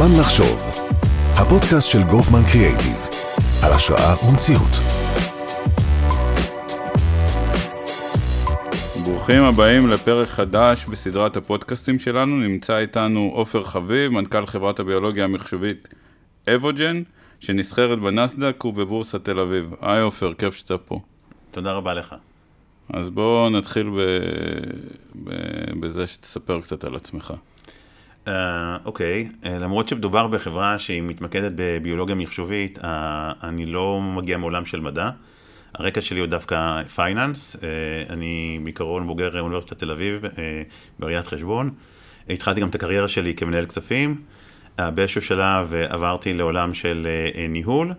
זמן לחשוב, הפודקאסט של גופמן קריאייטיב, על השראה ומציאות. ברוכים הבאים לפרק חדש בסדרת הפודקאסטים שלנו, נמצא איתנו עופר חביב, מנכ"ל חברת הביולוגיה המחשובית אבוג'ן, שנסחרת בנסדק ובבורסת תל אביב. היי עופר, כיף שאתה פה. תודה רבה לך. אז בואו נתחיל ב... ב... בזה שתספר קצת על עצמך. Uh, אוקיי, uh, למרות שמדובר בחברה שהיא מתמקדת בביולוגיה מחשובית, uh, אני לא מגיע מעולם של מדע. הרקע שלי הוא דווקא פייננס, uh, אני בעיקרון בוגר אוניברסיטת תל אביב uh, בראיית חשבון. התחלתי גם את הקריירה שלי כמנהל כספים. Uh, באיזשהו שלב uh, עברתי לעולם של uh, ניהול, uh,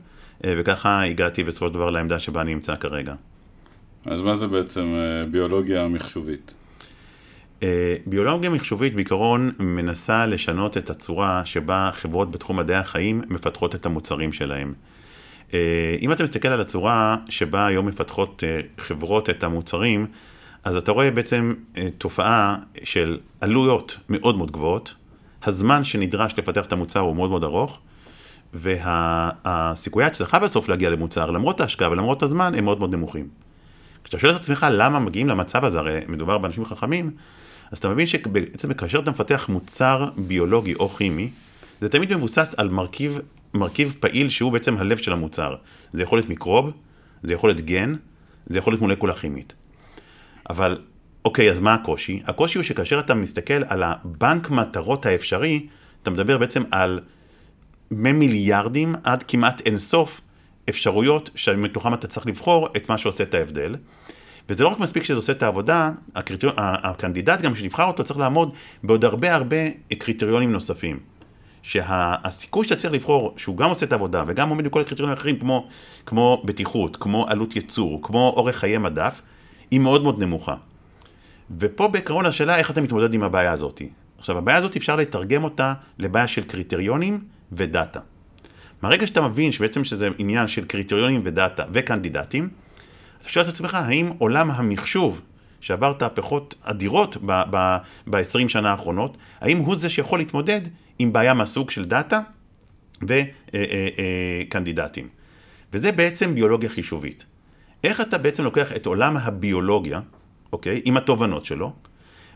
וככה הגעתי בסופו של דבר לעמדה שבה אני נמצא כרגע. אז מה זה בעצם uh, ביולוגיה מחשובית? אה, ביולוגיה מחשובית בעיקרון מנסה לשנות את הצורה שבה חברות בתחום מדעי החיים מפתחות את המוצרים שלהם. אה, אם אתה מסתכל על הצורה שבה היום מפתחות אה, חברות את המוצרים, אז אתה רואה בעצם תופעה של עלויות מאוד מאוד גבוהות, הזמן שנדרש לפתח את המוצר הוא מאוד מאוד ארוך, והסיכויי ההצלחה בסוף להגיע למוצר, למרות ההשקעה ולמרות הזמן, הם מאוד מאוד נמוכים. כשאתה שואל את עצמך למה מגיעים למצב הזה, הרי מדובר באנשים חכמים, אז אתה מבין שבעצם כאשר אתה מפתח מוצר ביולוגי או כימי, זה תמיד מבוסס על מרכיב, מרכיב פעיל שהוא בעצם הלב של המוצר. זה יכול להיות מיקרוב, זה יכול להיות גן, זה יכול להיות מולקולה כימית. אבל אוקיי, אז מה הקושי? הקושי הוא שכאשר אתה מסתכל על הבנק מטרות האפשרי, אתה מדבר בעצם על ממיליארדים עד כמעט אינסוף אפשרויות שמתוכם אתה צריך לבחור את מה שעושה את ההבדל. וזה לא רק מספיק שזה עושה את העבודה, הקריטריון, הקנדידט גם שנבחר אותו צריך לעמוד בעוד הרבה הרבה קריטריונים נוספים. שהסיכוי שאתה צריך לבחור שהוא גם עושה את העבודה וגם עומד בכל הקריטריונים האחרים כמו, כמו בטיחות, כמו עלות ייצור, כמו אורך חיי מדף, היא מאוד מאוד נמוכה. ופה בעקרון השאלה איך אתה מתמודד עם הבעיה הזאת. עכשיו הבעיה הזאת אפשר לתרגם אותה לבעיה של קריטריונים ודאטה. מהרגע שאתה מבין שבעצם שזה עניין של קריטריונים ודאטה וקנדידטים, אתה שואל את עצמך, האם עולם המחשוב, שעבר תהפכות אדירות ב-20 שנה האחרונות, האם הוא זה שיכול להתמודד עם בעיה מהסוג של דאטה וקנדידטים? וזה בעצם ביולוגיה חישובית. איך אתה בעצם לוקח את עולם הביולוגיה, אוקיי, עם התובנות שלו,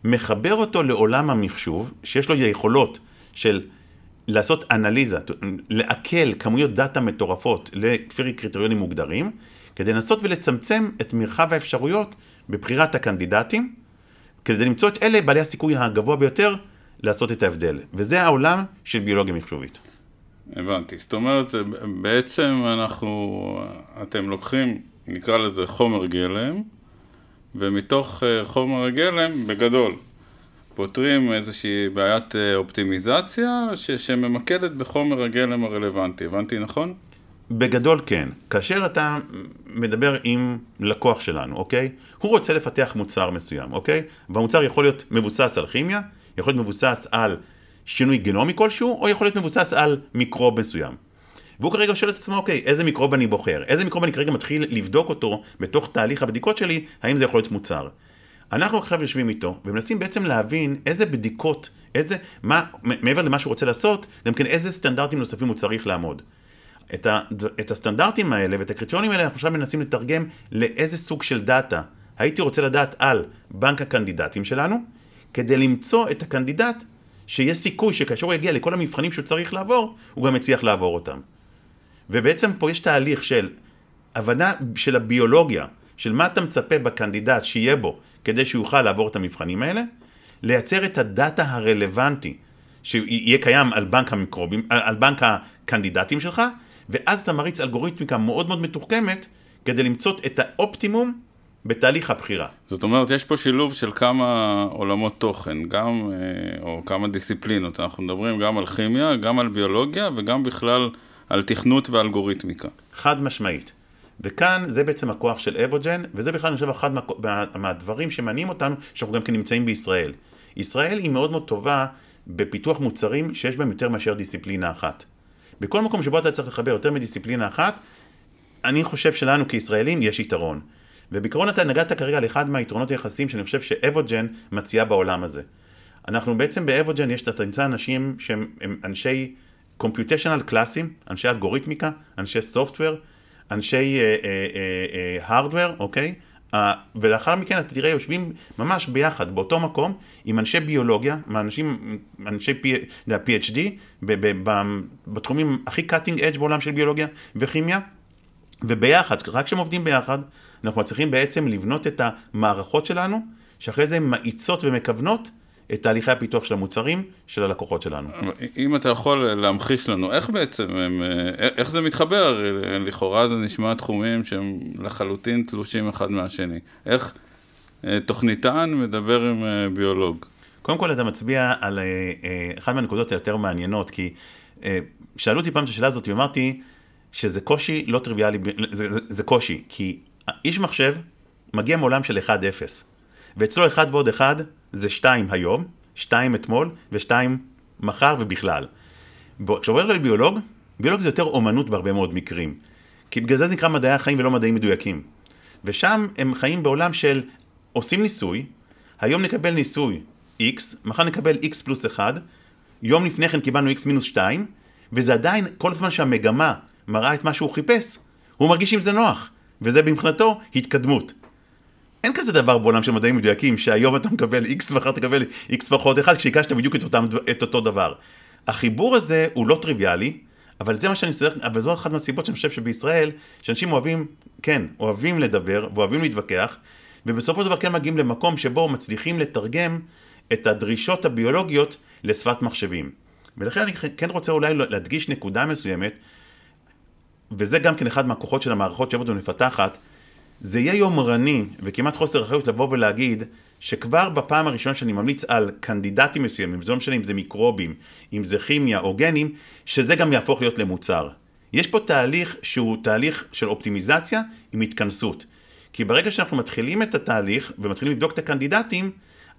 מחבר אותו לעולם המחשוב, שיש לו יכולות של לעשות אנליזה, לעכל כמויות דאטה מטורפות לפי קריטריונים מוגדרים, כדי לנסות ולצמצם את מרחב האפשרויות בבחירת הקנדידטים, כדי למצוא את אלה בעלי הסיכוי הגבוה ביותר לעשות את ההבדל. וזה העולם של ביולוגיה מחשובית. הבנתי. זאת אומרת, בעצם אנחנו, אתם לוקחים, נקרא לזה חומר גלם, ומתוך אה, חומר הגלם, בגדול, פותרים איזושהי בעיית אה, אופטימיזציה ש- שממקדת בחומר הגלם הרלוונטי. הבנתי נכון? בגדול כן. כאשר אתה מדבר עם לקוח שלנו, אוקיי? הוא רוצה לפתח מוצר מסוים, אוקיי? והמוצר יכול להיות מבוסס על כימיה, יכול להיות מבוסס על שינוי גנומי כלשהו, או יכול להיות מבוסס על מיקרוב מסוים. והוא כרגע שואל את עצמו, אוקיי, איזה מיקרוב אני בוחר? איזה מיקרוב אני כרגע מתחיל לבדוק אותו בתוך תהליך הבדיקות שלי, האם זה יכול להיות מוצר? אנחנו עכשיו יושבים איתו, ומנסים בעצם להבין איזה בדיקות, איזה, מה, מעבר למה שהוא רוצה לעשות, גם כן איזה סטנדרטים נוספים הוא צריך לעמוד. את, ה, את הסטנדרטים האלה ואת הקריטריונים האלה אנחנו עכשיו מנסים לתרגם לאיזה סוג של דאטה הייתי רוצה לדעת על בנק הקנדידטים שלנו, כדי למצוא את הקנדידט שיש סיכוי שכאשר הוא יגיע לכל המבחנים שהוא צריך לעבור, הוא גם יצליח לעבור אותם. ובעצם פה יש תהליך של הבנה של הביולוגיה, של מה אתה מצפה בקנדידט שיהיה בו כדי שהוא יוכל לעבור את המבחנים האלה, לייצר את הדאטה הרלוונטי שיהיה קיים על בנק המיקרובים, על בנק הקנדידטים שלך, ואז אתה מריץ אלגוריתמיקה מאוד מאוד מתוחכמת כדי למצוא את האופטימום בתהליך הבחירה. זאת אומרת, יש פה שילוב של כמה עולמות תוכן, גם, אה, או כמה דיסציפלינות. אנחנו מדברים גם על כימיה, גם על ביולוגיה, וגם בכלל על תכנות ואלגוריתמיקה. חד משמעית. וכאן זה בעצם הכוח של אבוג'ן, וזה בכלל אני חושב אחד מה, מהדברים שמעניינים אותנו, שאנחנו גם כן נמצאים בישראל. ישראל היא מאוד מאוד טובה בפיתוח מוצרים שיש בהם יותר מאשר דיסציפלינה אחת. בכל מקום שבו אתה צריך לחבר יותר מדיסציפלינה אחת, אני חושב שלנו כישראלים יש יתרון. ובעיקרון אתה נגעת כרגע לאחד מהיתרונות היחסיים שאני חושב שאבוג'ן מציעה בעולם הזה. אנחנו בעצם באבוג'ן יש, אתה תמצא אנשים שהם אנשי קומפיוטיישנל קלאסים, אנשי אלגוריתמיקה, אנשי סופטוור, אנשי הארדוור, אוקיי? ולאחר מכן אתה תראה יושבים ממש ביחד באותו מקום עם אנשי ביולוגיה, אנשים, אנשי PhD בתחומים הכי cutting edge בעולם של ביולוגיה וכימיה, וביחד, רק כשהם עובדים ביחד, אנחנו מצליחים בעצם לבנות את המערכות שלנו, שאחרי זה הן מאיצות ומכוונות את תהליכי הפיתוח של המוצרים של הלקוחות שלנו. אם אתה יכול להמחיש לנו, איך בעצם, הם, איך זה מתחבר? לכאורה זה נשמע תחומים שהם לחלוטין תלושים אחד מהשני. איך אה, תוכניתן מדבר עם אה, ביולוג? קודם כל אתה מצביע על אה, אחת מהנקודות היותר מעניינות, כי שאלו אותי פעם את השאלה הזאת ואמרתי שזה קושי לא טריוויאלי, זה, זה, זה קושי, כי איש מחשב מגיע מעולם של 1-0, ואצלו 1 ועוד 1 זה 2 היום, 2 אתמול ו-2 מחר ובכלל. כשעובר לביולוג, ביולוג זה יותר אומנות בהרבה מאוד מקרים. כי בגלל זה זה נקרא מדעי החיים ולא מדעים מדויקים. ושם הם חיים בעולם של עושים ניסוי, היום נקבל ניסוי x, מחר נקבל x פלוס 1, יום לפני כן קיבלנו x מינוס 2, וזה עדיין, כל זמן שהמגמה מראה את מה שהוא חיפש, הוא מרגיש עם זה נוח, וזה מבחינתו התקדמות. אין כזה דבר בעולם של מדעים מדויקים, שהיום אתה מקבל x ואחר תקבל x פחות 1, כשהיקשת בדיוק את, אותם, את אותו דבר. החיבור הזה הוא לא טריוויאלי, אבל זה מה שאני צריך, אבל זו אחת מהסיבות שאני חושב שבישראל, שאנשים אוהבים, כן, אוהבים לדבר, ואוהבים להתווכח, ובסופו של דבר כן מגיעים למקום שבו מצליחים לתרגם את הדרישות הביולוגיות לשפת מחשבים. ולכן אני כן רוצה אולי להדגיש נקודה מסוימת, וזה גם כן אחד מהכוחות של המערכות שעבוד ומפתחת, זה יהיה יומרני וכמעט חוסר אחריות לבוא ולהגיד שכבר בפעם הראשונה שאני ממליץ על קנדידטים מסוימים, זה לא משנה אם זה מיקרובים, אם זה כימיה או גנים, שזה גם יהפוך להיות למוצר. יש פה תהליך שהוא תהליך של אופטימיזציה עם התכנסות. כי ברגע שאנחנו מתחילים את התהליך ומתחילים לבדוק את הקנדידטים,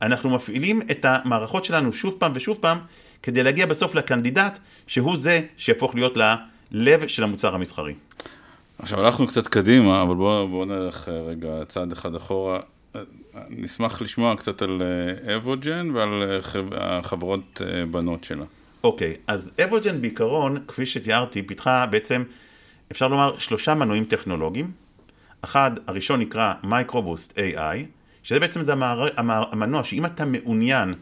אנחנו מפעילים את המערכות שלנו שוב פעם ושוב פעם, כדי להגיע בסוף לקנדידט, שהוא זה שיהפוך להיות ללב של המוצר המסחרי. עכשיו הלכנו קצת קדימה, אבל בואו בוא נלך אה, רגע צעד אחד אחורה. אה, נשמח לשמוע קצת על אה, אבוג'ן ועל החברות בנות שלה. אוקיי, okay, אז אבוג'ן בעיקרון, כפי שתיארתי, פיתחה בעצם, אפשר לומר, שלושה מנועים טכנולוגיים. אחד, הראשון נקרא MicroBoost AI, שזה בעצם זה המער, המנוע שאם אתה מעוניין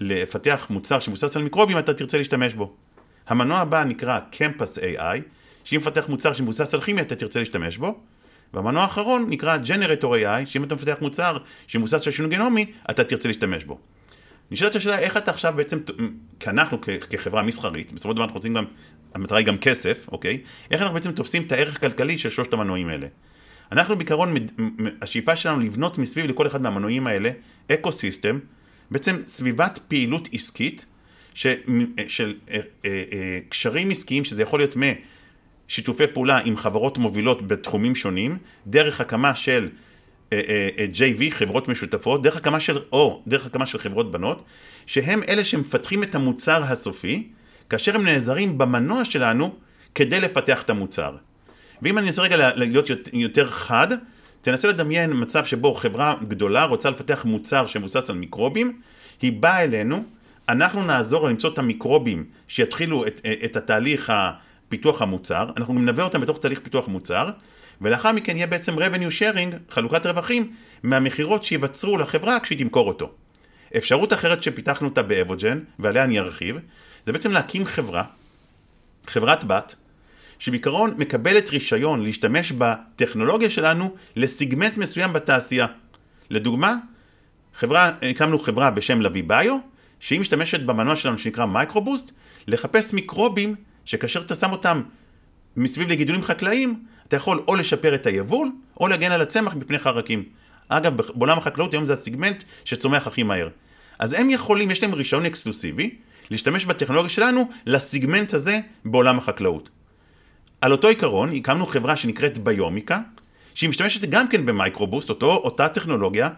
לפתח מוצר שמבוסס על מיקרובים, אתה תרצה להשתמש בו. המנוע הבא נקרא ChemPass AI, שאם מפתח מוצר שמבוסס על כימיה אתה תרצה להשתמש בו. והמנוע האחרון נקרא GeneRator AI, שאם אתה מפתח מוצר שמבוסס על שינוי גנומי, אתה תרצה להשתמש בו. נשאלת השאלה איך אתה עכשיו בעצם, כי אנחנו כחברה מסחרית, בסופו של דבר אנחנו רוצים גם, המטרה היא גם כסף, אוקיי? איך אנחנו בעצם תופסים את הערך הכלכלי של שלושת המנועים האלה? אנחנו בעיקרון, השאיפה שלנו לבנות מסביב לכל אחד מהמנועים האלה אקו סיסטם, בעצם סביבת פעילות עסקית ש, של אה, אה, אה, קשרים עסקיים, שזה יכול להיות משיתופי פעולה עם חברות מובילות בתחומים שונים, דרך הקמה של JV, חברות משותפות, דרך הקמה של, או דרך הקמה של חברות בנות, שהם אלה שמפתחים את המוצר הסופי, כאשר הם נעזרים במנוע שלנו כדי לפתח את המוצר. ואם אני אנסה רגע להיות יותר חד, תנסה לדמיין מצב שבו חברה גדולה רוצה לפתח מוצר שמבוסס על מיקרובים, היא באה אלינו, אנחנו נעזור למצוא את המיקרובים שיתחילו את, את התהליך פיתוח המוצר, אנחנו נלווה אותם בתוך תהליך פיתוח המוצר, ולאחר מכן יהיה בעצם revenue sharing, חלוקת רווחים, מהמכירות שיווצרו לחברה כשהיא תמכור אותו. אפשרות אחרת שפיתחנו אותה באבוג'ן, ועליה אני ארחיב, זה בעצם להקים חברה, חברת בת, שבעיקרון מקבלת רישיון להשתמש בטכנולוגיה שלנו לסיגמנט מסוים בתעשייה. לדוגמה, חברה, הקמנו חברה בשם לוי ביו, שהיא משתמשת במנוע שלנו שנקרא MicroBoost, לחפש מיקרובים שכאשר אתה שם אותם מסביב לגידולים חקלאיים, אתה יכול או לשפר את היבול, או להגן על הצמח מפני חרקים. אגב, בעולם החקלאות היום זה הסיגמנט שצומח הכי מהר. אז הם יכולים, יש להם רישיון אקסקלוסיבי, להשתמש בטכנולוגיה שלנו לסיגמנט הזה בעולם החקלאות. על אותו עיקרון הקמנו חברה שנקראת ביומיקה, שהיא משתמשת גם כן ב MicroBoost, אותו, אותה טכנולוגיה,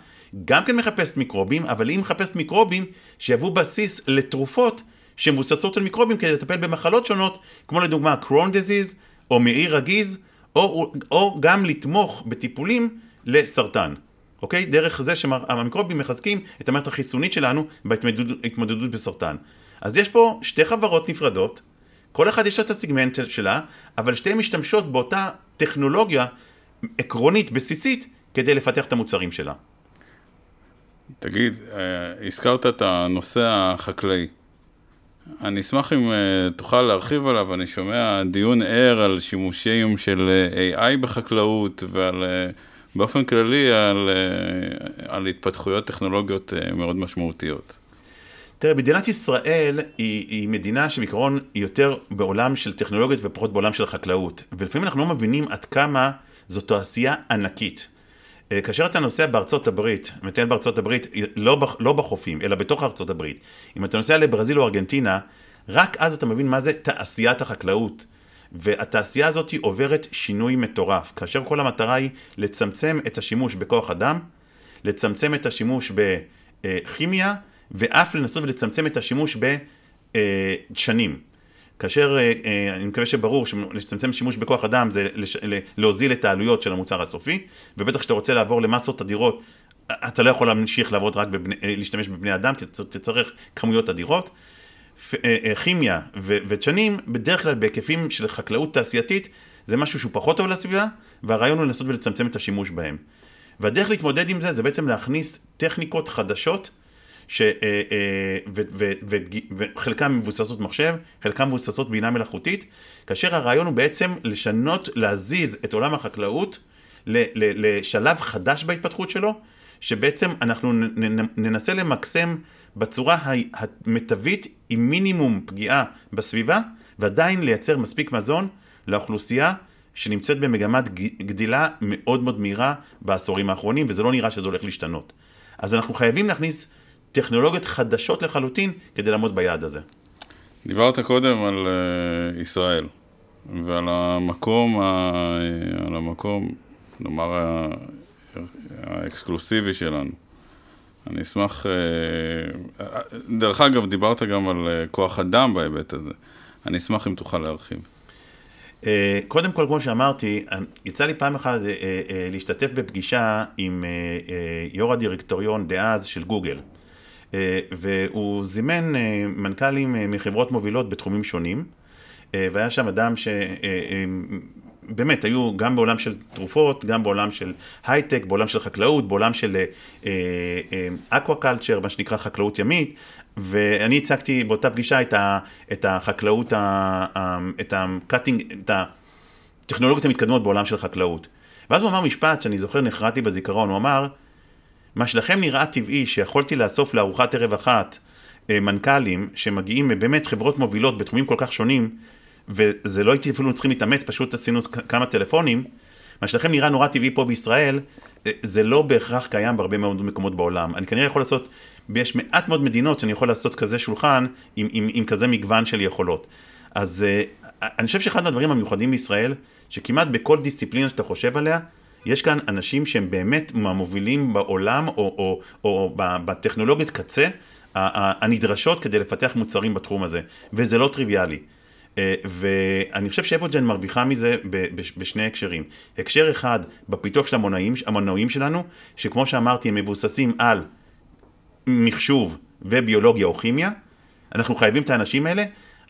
גם כן מחפשת מיקרובים, אבל היא מחפשת מיקרובים שיהוו בסיס לתרופות שמבוססות על מיקרובים כדי לטפל במחלות שונות, כמו לדוגמה קרון דיזיז, או מעי רגיז, או, או גם לתמוך בטיפולים לסרטן. אוקיי? דרך זה שהמיקרובים מחזקים את המערכת החיסונית שלנו בהתמודדות בסרטן. אז יש פה שתי חברות נפרדות, כל אחד יש לה את הסיגמנט שלה, אבל שתיהן משתמשות באותה טכנולוגיה עקרונית, בסיסית, כדי לפתח את המוצרים שלה. תגיד, אה, הזכרת את הנושא החקלאי. אני אשמח אם אה, תוכל להרחיב עליו, אני שומע דיון ער על שימושים של אה, AI בחקלאות ועל, באופן כללי, על, על התפתחויות טכנולוגיות מאוד משמעותיות. תראה, מדינת ישראל היא, היא מדינה שבעיקרון היא יותר בעולם של טכנולוגיות ופחות בעולם של חקלאות. ולפעמים אנחנו לא מבינים עד כמה זו תעשייה ענקית. אה, כאשר אתה נוסע בארצות הברית, מטייל בארצות הברית, לא, לא בחופים, אלא בתוך ארצות הברית, אם אתה נוסע לברזיל או ארגנטינה, רק אז אתה מבין מה זה תעשיית החקלאות. והתעשייה הזאת עוברת שינוי מטורף, כאשר כל המטרה היא לצמצם את השימוש בכוח אדם, לצמצם את השימוש בכימיה, ואף לנסות ולצמצם את השימוש בדשנים. כאשר, אה, אה, אני מקווה שברור שלצמצם שימוש בכוח אדם זה להוזיל את העלויות של המוצר הסופי, ובטח כשאתה רוצה לעבור למסות אדירות, אתה לא יכול להמשיך לעבוד רק בבני, אה, להשתמש בבני אדם, כי אתה צריך כמויות אדירות. כימיה ודשנים, בדרך כלל בהיקפים של חקלאות תעשייתית, זה משהו שהוא פחות טוב לסביבה, והרעיון הוא לנסות ולצמצם את השימוש בהם. והדרך להתמודד עם זה, זה בעצם להכניס טכניקות חדשות ש, אה, אה, ו, ו, ו, וחלקם מבוססות מחשב, חלקם מבוססות בינה מלאכותית, כאשר הרעיון הוא בעצם לשנות, להזיז את עולם החקלאות לשלב חדש בהתפתחות שלו, שבעצם אנחנו ננסה למקסם בצורה המיטבית עם מינימום פגיעה בסביבה, ועדיין לייצר מספיק מזון לאוכלוסייה שנמצאת במגמת גדילה מאוד מאוד מהירה בעשורים האחרונים, וזה לא נראה שזה הולך להשתנות. אז אנחנו חייבים להכניס טכנולוגיות חדשות לחלוטין כדי לעמוד ביעד הזה. דיברת קודם על uh, ישראל ועל המקום, ה, על המקום, נאמר, האקסקלוסיבי שלנו. אני אשמח, uh, דרך אגב, דיברת גם על uh, כוח אדם בהיבט הזה. אני אשמח אם תוכל להרחיב. קודם כל, כמו שאמרתי, יצא לי פעם אחת להשתתף בפגישה עם יו"ר הדירקטוריון דאז של גוגל. אה, והוא זימן אה, מנכ"לים אה, מחברות מובילות בתחומים שונים, והיה שם אדם שבאמת היו גם בעולם של תרופות, גם בעולם של הייטק, בעולם של חקלאות, בעולם של אקווה קלצ'ר, מה שנקרא חקלאות ימית, ואני הצגתי באותה פגישה את, ה, את החקלאות, את הקאטינג, את הטכנולוגיות המתקדמות בעולם של חקלאות. ואז הוא אמר משפט שאני זוכר נחרדתי בזיכרון, הוא אמר, מה שלכם נראה טבעי שיכולתי לאסוף לארוחת ערב אחת אה, מנכ"לים שמגיעים מבאמת חברות מובילות בתחומים כל כך שונים וזה לא הייתי אפילו צריכים להתאמץ, פשוט עשינו כמה טלפונים מה שלכם נראה נורא טבעי פה בישראל אה, זה לא בהכרח קיים בהרבה מאוד מקומות בעולם. אני כנראה יכול לעשות, יש מעט מאוד מדינות שאני יכול לעשות כזה שולחן עם, עם, עם כזה מגוון של יכולות. אז אה, אני חושב שאחד מהדברים המיוחדים בישראל, שכמעט בכל דיסציפלינה שאתה חושב עליה, יש כאן אנשים שהם באמת מהמובילים בעולם או, או, או בטכנולוגיות קצה הנדרשות כדי לפתח מוצרים בתחום הזה, וזה לא טריוויאלי. אה, ואני חושב שאבוג'ן מרוויחה מזה בשני הקשרים. הקשר אחד, בפיתוח של המנועים, המנועים שלנו, שכמו שאמרתי, הם מבוססים על מחשוב וביולוגיה או כימיה. אנחנו חייבים את האנשים האלה,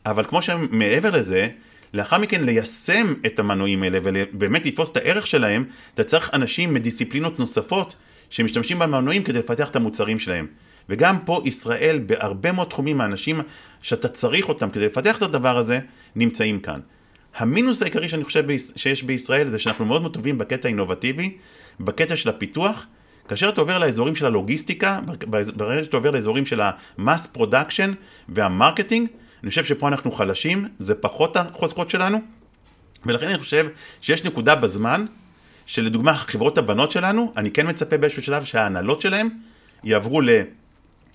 אבל כמו שמעבר לזה, לאחר מכן ליישם את המנועים האלה ובאמת לתפוס את הערך שלהם, אתה צריך אנשים מדיסציפלינות נוספות שמשתמשים במנועים כדי לפתח את המוצרים שלהם. וגם פה ישראל, בהרבה מאוד תחומים, האנשים שאתה צריך אותם כדי לפתח את הדבר הזה, נמצאים כאן. המינוס העיקרי שאני חושב שיש בישראל זה שאנחנו מאוד מאוד טובים בקטע האינובטיבי, בקטע של הפיתוח, כאשר אתה עובר לאזורים של הלוגיסטיקה, ברגע שאתה עובר לאזורים של ה mass production וה marketing, אני חושב שפה אנחנו חלשים, זה פחות החוזקות שלנו, ולכן אני חושב שיש נקודה בזמן, שלדוגמה חברות הבנות שלנו, אני כן מצפה באיזשהו שלב שההנהלות שלהם יעברו ל...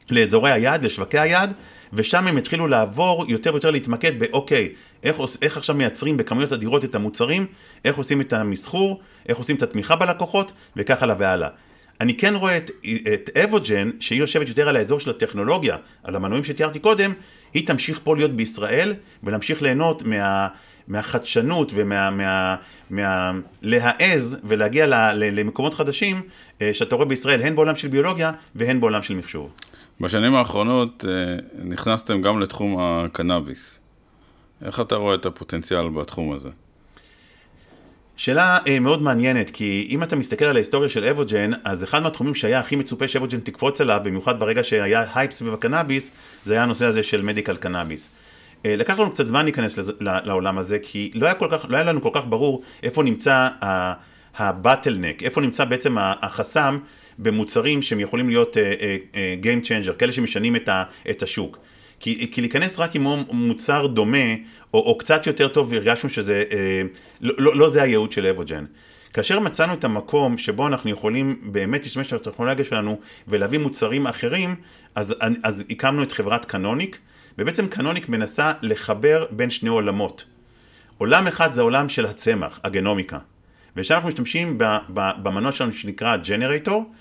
לאזורי היעד, לשווקי היעד, ושם הם יתחילו לעבור יותר ויותר להתמקד באוקיי, איך, איך עכשיו מייצרים בכמויות אדירות את המוצרים, איך עושים את המסחור, איך עושים את התמיכה בלקוחות, וכך הלאה והלאה. אני כן רואה את, את אבוג'ן, שהיא יושבת יותר על האזור של הטכנולוגיה, על המנועים שתיארתי קודם, היא תמשיך פה להיות בישראל ולהמשיך ליהנות מה, מהחדשנות ומה... מה, מה, ולהגיע ל, ל, למקומות חדשים אה, שאתה רואה בישראל, הן בעולם של ביולוגיה והן בעולם של מחשוב. בשנים האחרונות אה, נכנסתם גם לתחום הקנאביס. איך אתה רואה את הפוטנציאל בתחום הזה? שאלה אה, מאוד מעניינת, כי אם אתה מסתכל על ההיסטוריה של אבוג'ן, אז אחד מהתחומים שהיה הכי מצופה שאבוג'ן תקפוץ עליו, במיוחד ברגע שהיה הייפ סביב הקנאביס, זה היה הנושא הזה של medical cannabis. אה, לקח לנו קצת זמן להיכנס לעולם הזה, כי לא היה, כך, לא היה לנו כל כך ברור איפה נמצא ה bottleneck, איפה נמצא בעצם החסם במוצרים שהם יכולים להיות uh, uh, uh, Game Changer, כאלה שמשנים את, ה, את השוק. כי, כי להיכנס רק עם מוצר דומה, או, או קצת יותר טוב, והרגשנו שזה, אה, לא, לא, לא זה הייעוד של אבוג'ן. כאשר מצאנו את המקום שבו אנחנו יכולים באמת להשתמש בטכנולוגיה שלנו ולהביא מוצרים אחרים, אז, אז הקמנו את חברת קנוניק, ובעצם קנוניק מנסה לחבר בין שני עולמות. עולם אחד זה העולם של הצמח, הגנומיקה, ושם אנחנו משתמשים במנוע שלנו שנקרא ג'נרטור,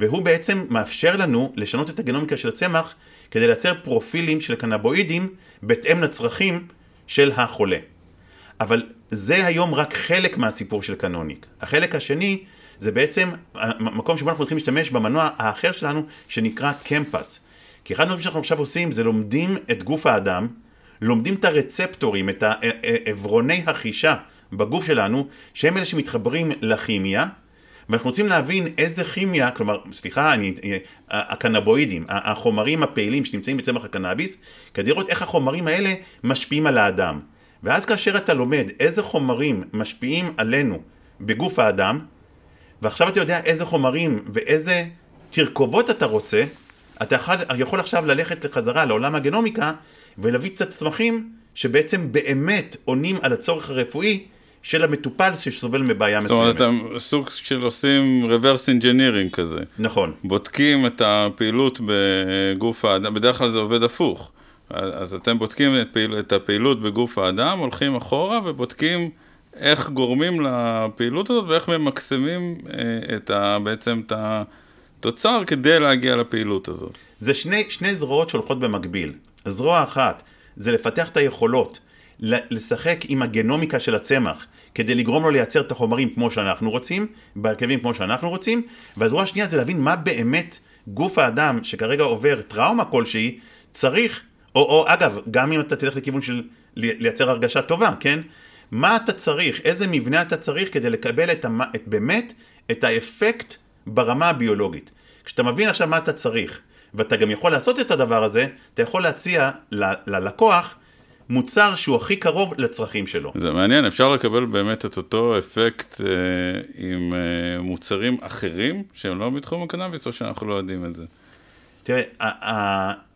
והוא בעצם מאפשר לנו לשנות את הגנומיקה של הצמח כדי לייצר פרופילים של קנבואידים בהתאם לצרכים של החולה. אבל זה היום רק חלק מהסיפור של קנוניק. החלק השני זה בעצם המקום שבו אנחנו הולכים להשתמש במנוע האחר שלנו שנקרא קמפס. כי אחד הדברים שאנחנו עכשיו עושים זה לומדים את גוף האדם, לומדים את הרצפטורים, את עברוני החישה בגוף שלנו, שהם אלה שמתחברים לכימיה, ואנחנו רוצים להבין איזה כימיה, כלומר, סליחה, אני, הקנבואידים, החומרים הפעילים שנמצאים בצמח הקנאביס, כדי לראות איך החומרים האלה משפיעים על האדם. ואז כאשר אתה לומד איזה חומרים משפיעים עלינו בגוף האדם, ועכשיו אתה יודע איזה חומרים ואיזה תרכובות אתה רוצה, אתה יכול, יכול עכשיו ללכת לחזרה לעולם הגנומיקה ולהביא קצת צמחים שבעצם באמת עונים על הצורך הרפואי של המטופל שסובל מבעיה מסוימת. זאת אומרת, אתם סוג של עושים reverse engineering כזה. נכון. בודקים את הפעילות בגוף האדם, בדרך כלל זה עובד הפוך. אז אתם בודקים את, פעיל, את הפעילות בגוף האדם, הולכים אחורה ובודקים איך גורמים לפעילות הזאת ואיך ממקסמים אה, את ה, בעצם את התוצר כדי להגיע לפעילות הזאת. זה שני, שני זרועות שהולכות במקביל. זרוע אחת זה לפתח את היכולות לשחק עם הגנומיקה של הצמח כדי לגרום לו לייצר את החומרים כמו שאנחנו רוצים, בהרכבים כמו שאנחנו רוצים, והזרוע השנייה זה להבין מה באמת גוף האדם שכרגע עובר טראומה כלשהי צריך, או, או אגב, גם אם אתה תלך לכיוון של לייצר הרגשה טובה, כן? מה אתה צריך, איזה מבנה אתה צריך כדי לקבל את, המ, את באמת את האפקט ברמה הביולוגית. כשאתה מבין עכשיו מה אתה צריך, ואתה גם יכול לעשות את הדבר הזה, אתה יכול להציע ל, ללקוח מוצר שהוא הכי קרוב לצרכים שלו. זה מעניין, אפשר לקבל באמת את אותו אפקט אה, עם אה, מוצרים אחרים שהם לא מתחום הקנאביס, או שאנחנו לא יודעים את זה? תראה,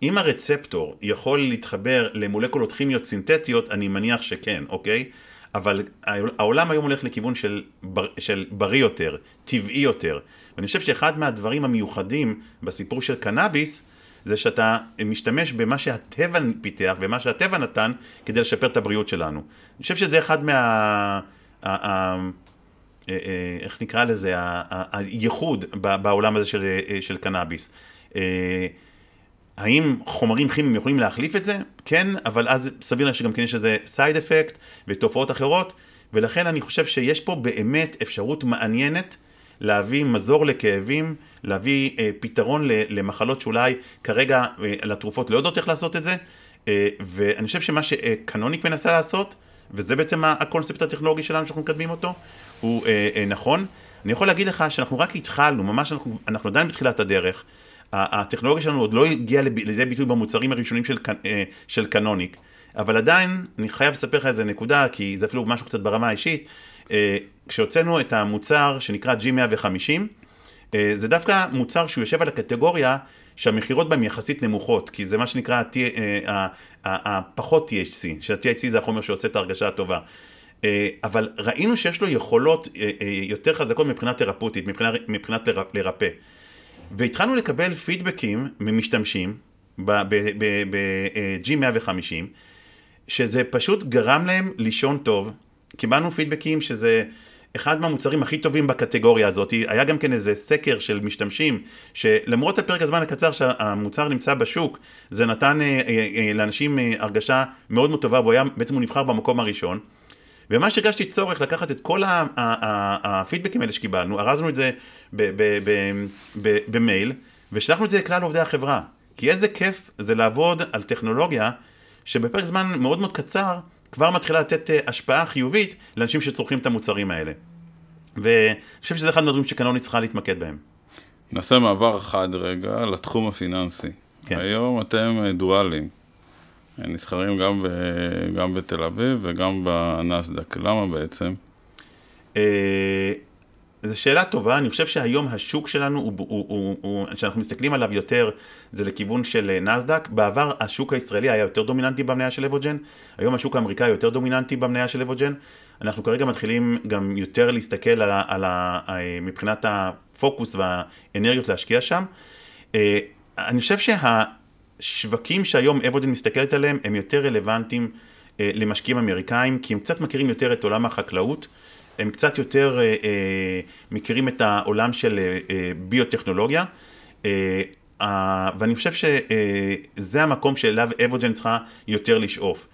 אם הרצפטור יכול להתחבר למולקולות כימיות סינתטיות, אני מניח שכן, אוקיי? אבל העולם היום הולך לכיוון של, בר, של בריא יותר, טבעי יותר. ואני חושב שאחד מהדברים המיוחדים בסיפור של קנאביס, זה שאתה משתמש במה שהטבע פיתח ומה שהטבע נתן כדי לשפר את הבריאות שלנו. אני חושב שזה אחד מה... אה, אה, איך נקרא לזה? הייחוד בעולם הזה של, אה, קנאביס. האם חומרים כימיים יכולים להחליף את זה? כן, אבל אז סביר לך שגם כן יש איזה סייד אפקט ותופעות אחרות, ולכן אני חושב שיש פה באמת אפשרות מעניינת להביא מזור לכאבים, להביא אה, פתרון למחלות שאולי כרגע אה, לתרופות לא יודעות איך לעשות את זה, אה, ואני חושב שמה שקנוניק מנסה לעשות, וזה בעצם הקונספט הטכנולוגי שלנו שאנחנו מקדמים אותו, הוא אה, אה, נכון. אני יכול להגיד לך שאנחנו רק התחלנו, ממש אנחנו, אנחנו עדיין בתחילת הדרך. הטכנולוגיה שלנו עוד לא הגיעה לידי ביטוי במוצרים הראשונים של, אה, של קנוניק, אבל עדיין אני חייב לספר לך איזה נקודה, כי זה אפילו משהו קצת ברמה האישית. אה, כשהוצאנו את המוצר שנקרא G150, אה, זה דווקא מוצר שהוא יושב על הקטגוריה שהמכירות בהם יחסית נמוכות, כי זה מה שנקרא הפחות THC, שה-THC זה החומר שעושה את ההרגשה הטובה. אה, אבל ראינו שיש לו יכולות יותר חזקות מבחינה תרפוטית, מבחינת, מבחינת לרפא. והתחלנו לקבל פידבקים ממשתמשים ב-G150, שזה פשוט גרם להם לישון טוב. קיבלנו פידבקים שזה אחד מהמוצרים הכי טובים בקטגוריה הזאת, היה גם כן איזה סקר של משתמשים, שלמרות הפרק הזמן הקצר שהמוצר נמצא בשוק, זה נתן אה, אה, אה, לאנשים הרגשה מאוד מאוד טובה, והוא היה, בעצם הוא נבחר במקום הראשון. וממש הרגשתי צורך לקחת את כל הפידבקים האלה שקיבלנו, ארזנו את זה במייל, ושלחנו את זה לכלל עובדי החברה. כי איזה כיף זה לעבוד על טכנולוגיה שבפרק זמן מאוד מאוד קצר כבר מתחילה לתת אה, השפעה חיובית לאנשים שצורכים את המוצרים האלה. ואני חושב שזה אחד מהדברים שקנוני צריכה להתמקד בהם. נעשה מעבר אחד רגע לתחום הפיננסי. כן. היום אתם אה, דואלים. נסחרים גם, ב, גם בתל אביב וגם בנסדק. למה בעצם? אה, זו שאלה טובה, אני חושב שהיום השוק שלנו, הוא, הוא, הוא, הוא, שאנחנו מסתכלים עליו יותר, זה לכיוון של אה, נסדק. בעבר השוק הישראלי היה יותר דומיננטי במניה של אבוג'ן, היום השוק האמריקאי יותר דומיננטי במניה של אבוג'ן. אנחנו כרגע מתחילים גם יותר להסתכל על על ה, אה, מבחינת הפוקוס והאנרגיות להשקיע שם. אני חושב שהשווקים שהיום אבוג'ן מסתכלת עליהם הם יותר רלוונטיים למשקיעים אמריקאים, כי הם קצת מכירים יותר את עולם החקלאות. הם קצת יותר אה, אה, מכירים את העולם של אה, ביוטכנולוגיה, ואני חושב שזה המקום שאליו אבוג'ן צריכה יותר לשאוף.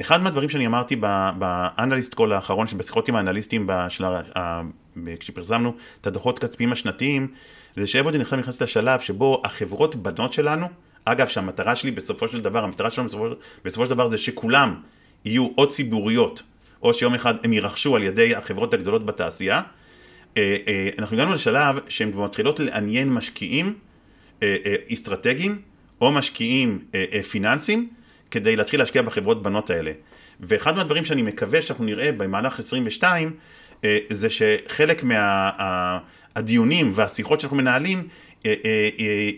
אחד מהדברים שאני אמרתי באנליסט קול האחרון, בשיחות עם האנליסטים בשל... כשפרסמנו את הדוחות הכספיים השנתיים, זה שאבוג'ן עכשיו נכנס לשלב שבו החברות בנות שלנו, אגב שהמטרה שלי בסופו של דבר, המטרה שלנו בסופו, בסופו של דבר זה שכולם יהיו או ציבוריות או שיום אחד הם יירכשו על ידי החברות הגדולות בתעשייה. אה, אה, אנחנו הגענו לשלב שהן כבר מתחילות לעניין משקיעים אה, אסטרטגיים או משקיעים פיננסיים כדי להתחיל להשקיע בחברות בנות האלה. ואחד מהדברים שאני מקווה שאנחנו נראה במהלך 22 זה שחלק מהדיונים מה, והשיחות שאנחנו מנהלים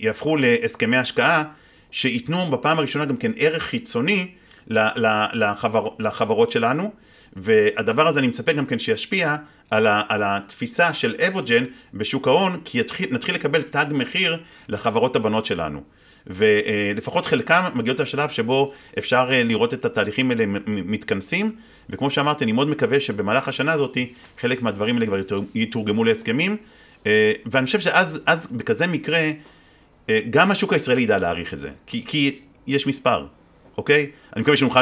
יהפכו להסכמי השקעה שייתנו בפעם הראשונה גם כן ערך חיצוני לחבר, לחברות שלנו והדבר הזה אני מצפה גם כן שישפיע על, ה, על התפיסה של אבוג'ן בשוק ההון, כי יתחיל, נתחיל לקבל תג מחיר לחברות הבנות שלנו. ולפחות חלקם מגיעות לשלב שבו אפשר אה, לראות את התהליכים האלה מתכנסים, וכמו שאמרתי, אני מאוד מקווה שבמהלך השנה הזאת חלק מהדברים האלה כבר יתורגמו להסכמים, אה, ואני חושב שאז אז בכזה מקרה, אה, גם השוק הישראלי ידע להעריך את זה, כי, כי יש מספר, אוקיי? אני מקווה שנוכל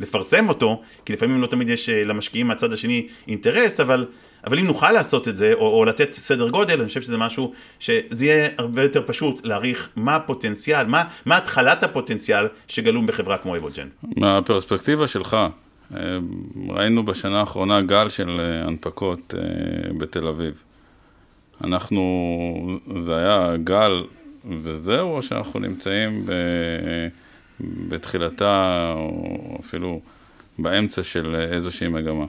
לפרסם אותו, כי לפעמים לא תמיד יש אה, למשקיעים מהצד השני אינטרס, אבל, אבל אם נוכל לעשות את זה, או, או לתת סדר גודל, אני חושב שזה משהו שזה יהיה הרבה יותר פשוט להעריך מה הפוטנציאל, מה, מה התחלת הפוטנציאל שגלום בחברה כמו אבוג'ן. מהפרספקטיבה שלך, אמ, ראינו בשנה האחרונה גל של אה, הנפקות אה, בתל אביב. אנחנו, זה היה גל וזהו, או שאנחנו נמצאים ב... בתחילתה, או אפילו באמצע של איזושהי מגמה.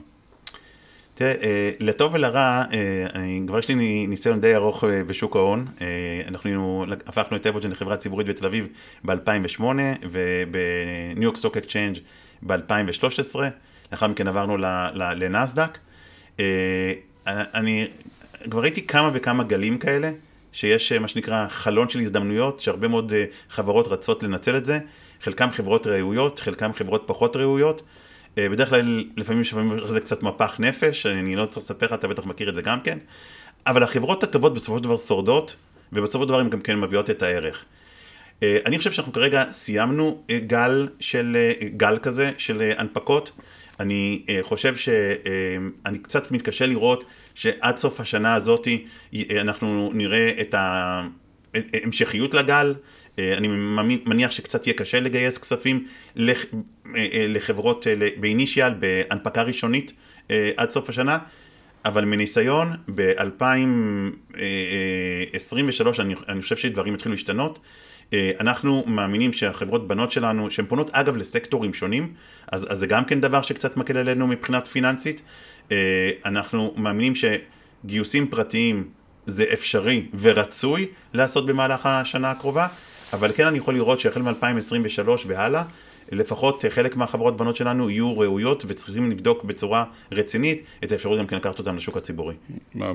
תראה, אה, לטוב ולרע, אה, כבר יש לי ניסיון די ארוך אה, בשוק ההון. אנחנו הפכנו את אבוג'ן לחברה ציבורית בתל אביב ב-2008 וב New York Stock Exchange ב-2013. לאחר מכן עברנו לנסדק. אני כבר ראיתי כמה וכמה גלים כאלה, שיש מה שנקרא חלון של הזדמנויות, שהרבה מאוד חברות רצות לנצל את זה. חלקם חברות ראויות, חלקם חברות פחות ראויות. אה, בדרך כלל, לפעמים שומעים זה קצת מפח נפש, אני לא צריך לספר לך, אתה בטח מכיר את זה גם כן. אבל החברות הטובות בסופו של דבר שורדות, ובסופו של דבר הן גם כן מביאות את הערך. אה, אני חושב שאנחנו כרגע סיימנו אה, גל, של, גל כזה של הנפקות. אני חושב שאני קצת מתקשה לראות שעד סוף השנה הזאת אנחנו נראה את ההמשכיות לגל. אה, אני מניח שקצת יהיה קשה לגייס כספים אה, אה, לחברות באינישיאל, בהנפקה ראשונית עד סוף השנה, אבל מניסיון, ב-2023 אני, חושב שדברים התחילו להשתנות. אנחנו מאמינים שהחברות בנות שלנו, שהן פונות אגב לסקטורים שונים, אז, אז זה גם כן דבר שקצת מקל עלינו מבחינת פיננסית. אנחנו מאמינים שגיוסים פרטיים זה אפשרי ורצוי לעשות במהלך השנה הקרובה. אבל כן אני יכול לראות שהחל מ-2023 והלאה, לפחות חלק מהחברות בנות שלנו יהיו ראויות וצריכים לבדוק בצורה רצינית את האפשרות גם כן לקחת אותן לשוק הציבורי.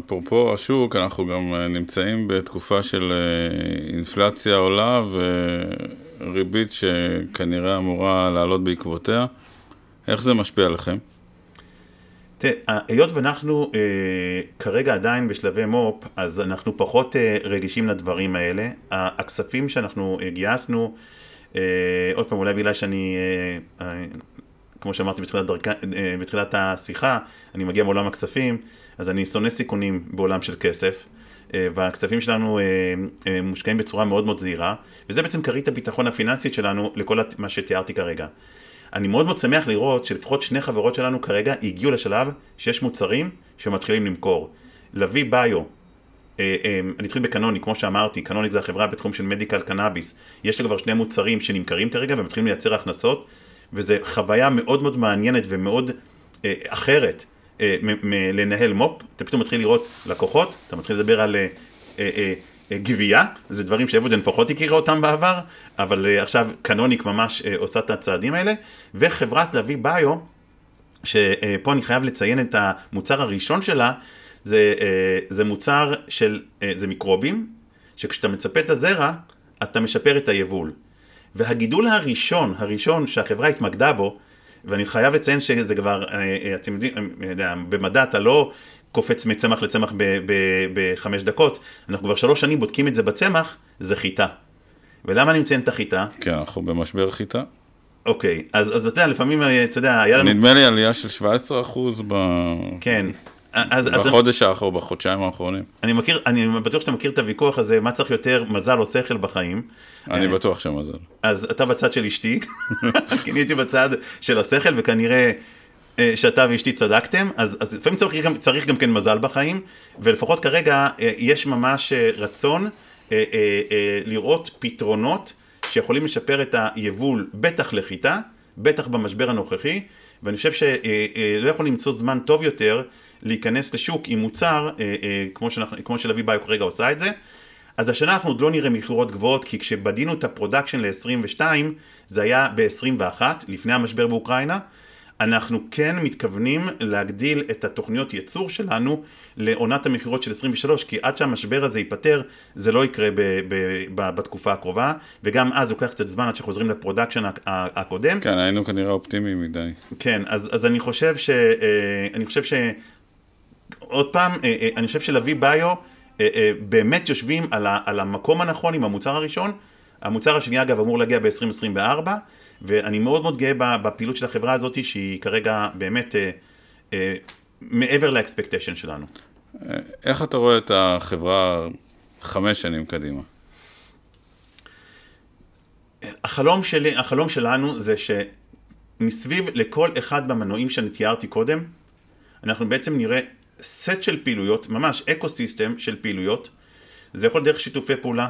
אפרופו השוק, אנחנו גם אה, נמצאים בתקופה של אה, אינפלציה עולה וריבית שכנראה אמורה לעלות בעקבותיה. איך זה משפיע עליכם? תראה, היות ואנחנו אה, כרגע עדיין בשלבי מו"פ, אז אנחנו פחות אה, רגישים לדברים האלה. הכספים שאנחנו אה, גייסנו, עוד פעם, אולי בגלל שאני, אה, אה, כמו שאמרתי בתחילת, דרכה, אה, בתחילת השיחה, אני מגיע מעולם הכספים, אז אני שונא סיכונים בעולם של כסף. אה, והכספים שלנו אה, אה, מושקעים בצורה מאוד מאוד זהירה, וזה בעצם כרית הביטחון הפיננסית שלנו לכל הת- מה שתיארתי כרגע. אני מאוד מאוד שמח לראות שלפחות שני חברות שלנו כרגע הגיעו לשלב שיש מוצרים שמתחילים למכור. לביא ביו, אה, אה, אני אתחיל בקנוני, כמו שאמרתי, קנוני זה החברה בתחום של מדיקל קנאביס. יש לה כבר שני מוצרים שנמכרים כרגע ומתחילים לייצר הכנסות, וזו חוויה מאוד מאוד מעניינת ומאוד אה, אחרת אה, לנהל מו"פ. אתה פתאום מתחיל לראות לקוחות, אתה מתחיל לדבר על אה, אה, אה, אה, גבייה, זה דברים שאבוג'ן פחות הכירה אותם בעבר, אבל אה, עכשיו קנוניק ממש אה, עושה את הצעדים האלה, וחברת לביא ביו, שפה אני חייב לציין את המוצר הראשון שלה, זה, אה, זה מוצר של, אה, זה מיקרובים, שכשאתה מצפה את הזרע, אתה משפר את היבול. והגידול הראשון, הראשון שהחברה התמקדה בו, ואני חייב לציין שזה כבר, אה, אתם יודעים, במדע אתה לא קופץ מצמח לצמח ב- ב- בחמש דקות, אנחנו כבר שלוש שנים בודקים את זה בצמח, זה חיטה. ולמה אני מציין את החיטה? כן, אנחנו במשבר חיטה. אוקיי, אז, אז אתה יודע, לפעמים, אתה יודע, היה לנו... נדמה לי עלייה של 17% ב... כן. אז, אז בחודש האחרון, בחודשיים האחרונים. אני מכיר, אני בטוח שאתה מכיר את הוויכוח הזה, מה צריך יותר מזל או שכל בחיים. אני בטוח שמזל. אז אתה בצד של אשתי, כי אני הייתי בצד של השכל, וכנראה אה, שאתה ואשתי צדקתם, אז, אז לפעמים צריך גם, צריך גם כן מזל בחיים, ולפחות כרגע אה, יש ממש אה, רצון אה, אה, אה, לראות פתרונות שיכולים לשפר את היבול, בטח לחיטה, בטח במשבר הנוכחי, ואני חושב שלא יכול למצוא זמן טוב יותר להיכנס לשוק עם מוצר, אה, אה, כמו, שאנחנו, כמו שלביא ביו כרגע עושה את זה. אז השנה אנחנו עוד לא נראה מכירות גבוהות, כי כשבנינו את ה production ל-22, זה היה ב-21, לפני המשבר באוקראינה. אנחנו כן מתכוונים להגדיל את התוכניות ייצור שלנו לעונת המכירות של 23, כי עד שהמשבר הזה ייפתר, זה לא יקרה ב- ב- ב- בתקופה הקרובה, וגם אז לוקח קצת זמן עד שחוזרים ל production הקודם. כן, היינו כנראה אופטימיים מדי. כן, אז, אז אני חושב ש... אה, אני חושב ש... עוד פעם, אה, אה, אני חושב ש Lavie Bio אה, באמת יושבים על, המקום הנכון עם המוצר הראשון. המוצר השני אגב אמור להגיע ב-2024, ואני מאוד מאוד גאה בפעילות של החברה הזאת, שהיא כרגע באמת מעבר לאקספקטיישן שלנו. איך אתה רואה את החברה חמש שנים קדימה? החלום שלי, החלום שלנו זה שמסביב לכל אחד במנועים שאני תיארתי קודם, אנחנו בעצם נראה סט של פעילויות, ממש אקו סיסטם של פעילויות. זה יכול דרך שיתופי פעולה,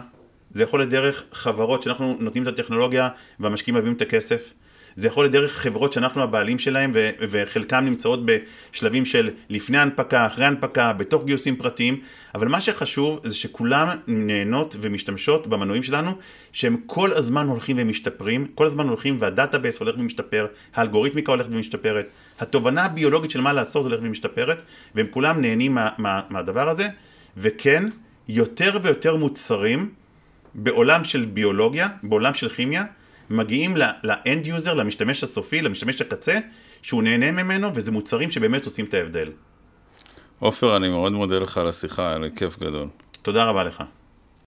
זה יכול לדרך חברות שאנחנו נותנים את הטכנולוגיה והמשקיעים מביאים את הכסף. זה יכול לדרך חברות שאנחנו הבעלים שלהם ו- וחלקם נמצאות בשלבים של לפני הנפקה, אחרי הנפקה, בתוך גיוסים פרטיים, אבל מה שחשוב זה שכולם נהנות ומשתמשות במנועים שלנו, שהם כל הזמן הולכים ומשתפרים, כל הזמן הולכים והדאטאבייס הולך ומשתפר, האלגוריתמיקה הולכת ומשתפרת, התובנה הביולוגית של מה לעשות הולכת ומשתפרת, והם כולם נהנים מה, מה, מהדבר הזה, וכן, יותר ויותר מוצרים בעולם של ביולוגיה, בעולם של כימיה, מגיעים ל end user, למשתמש הסופי, למשתמש הקצה, שהוא נהנה ממנו, וזה מוצרים שבאמת עושים את ההבדל. עופר, אני מאוד מודה לך על השיחה, היה לי כיף גדול. תודה רבה לך.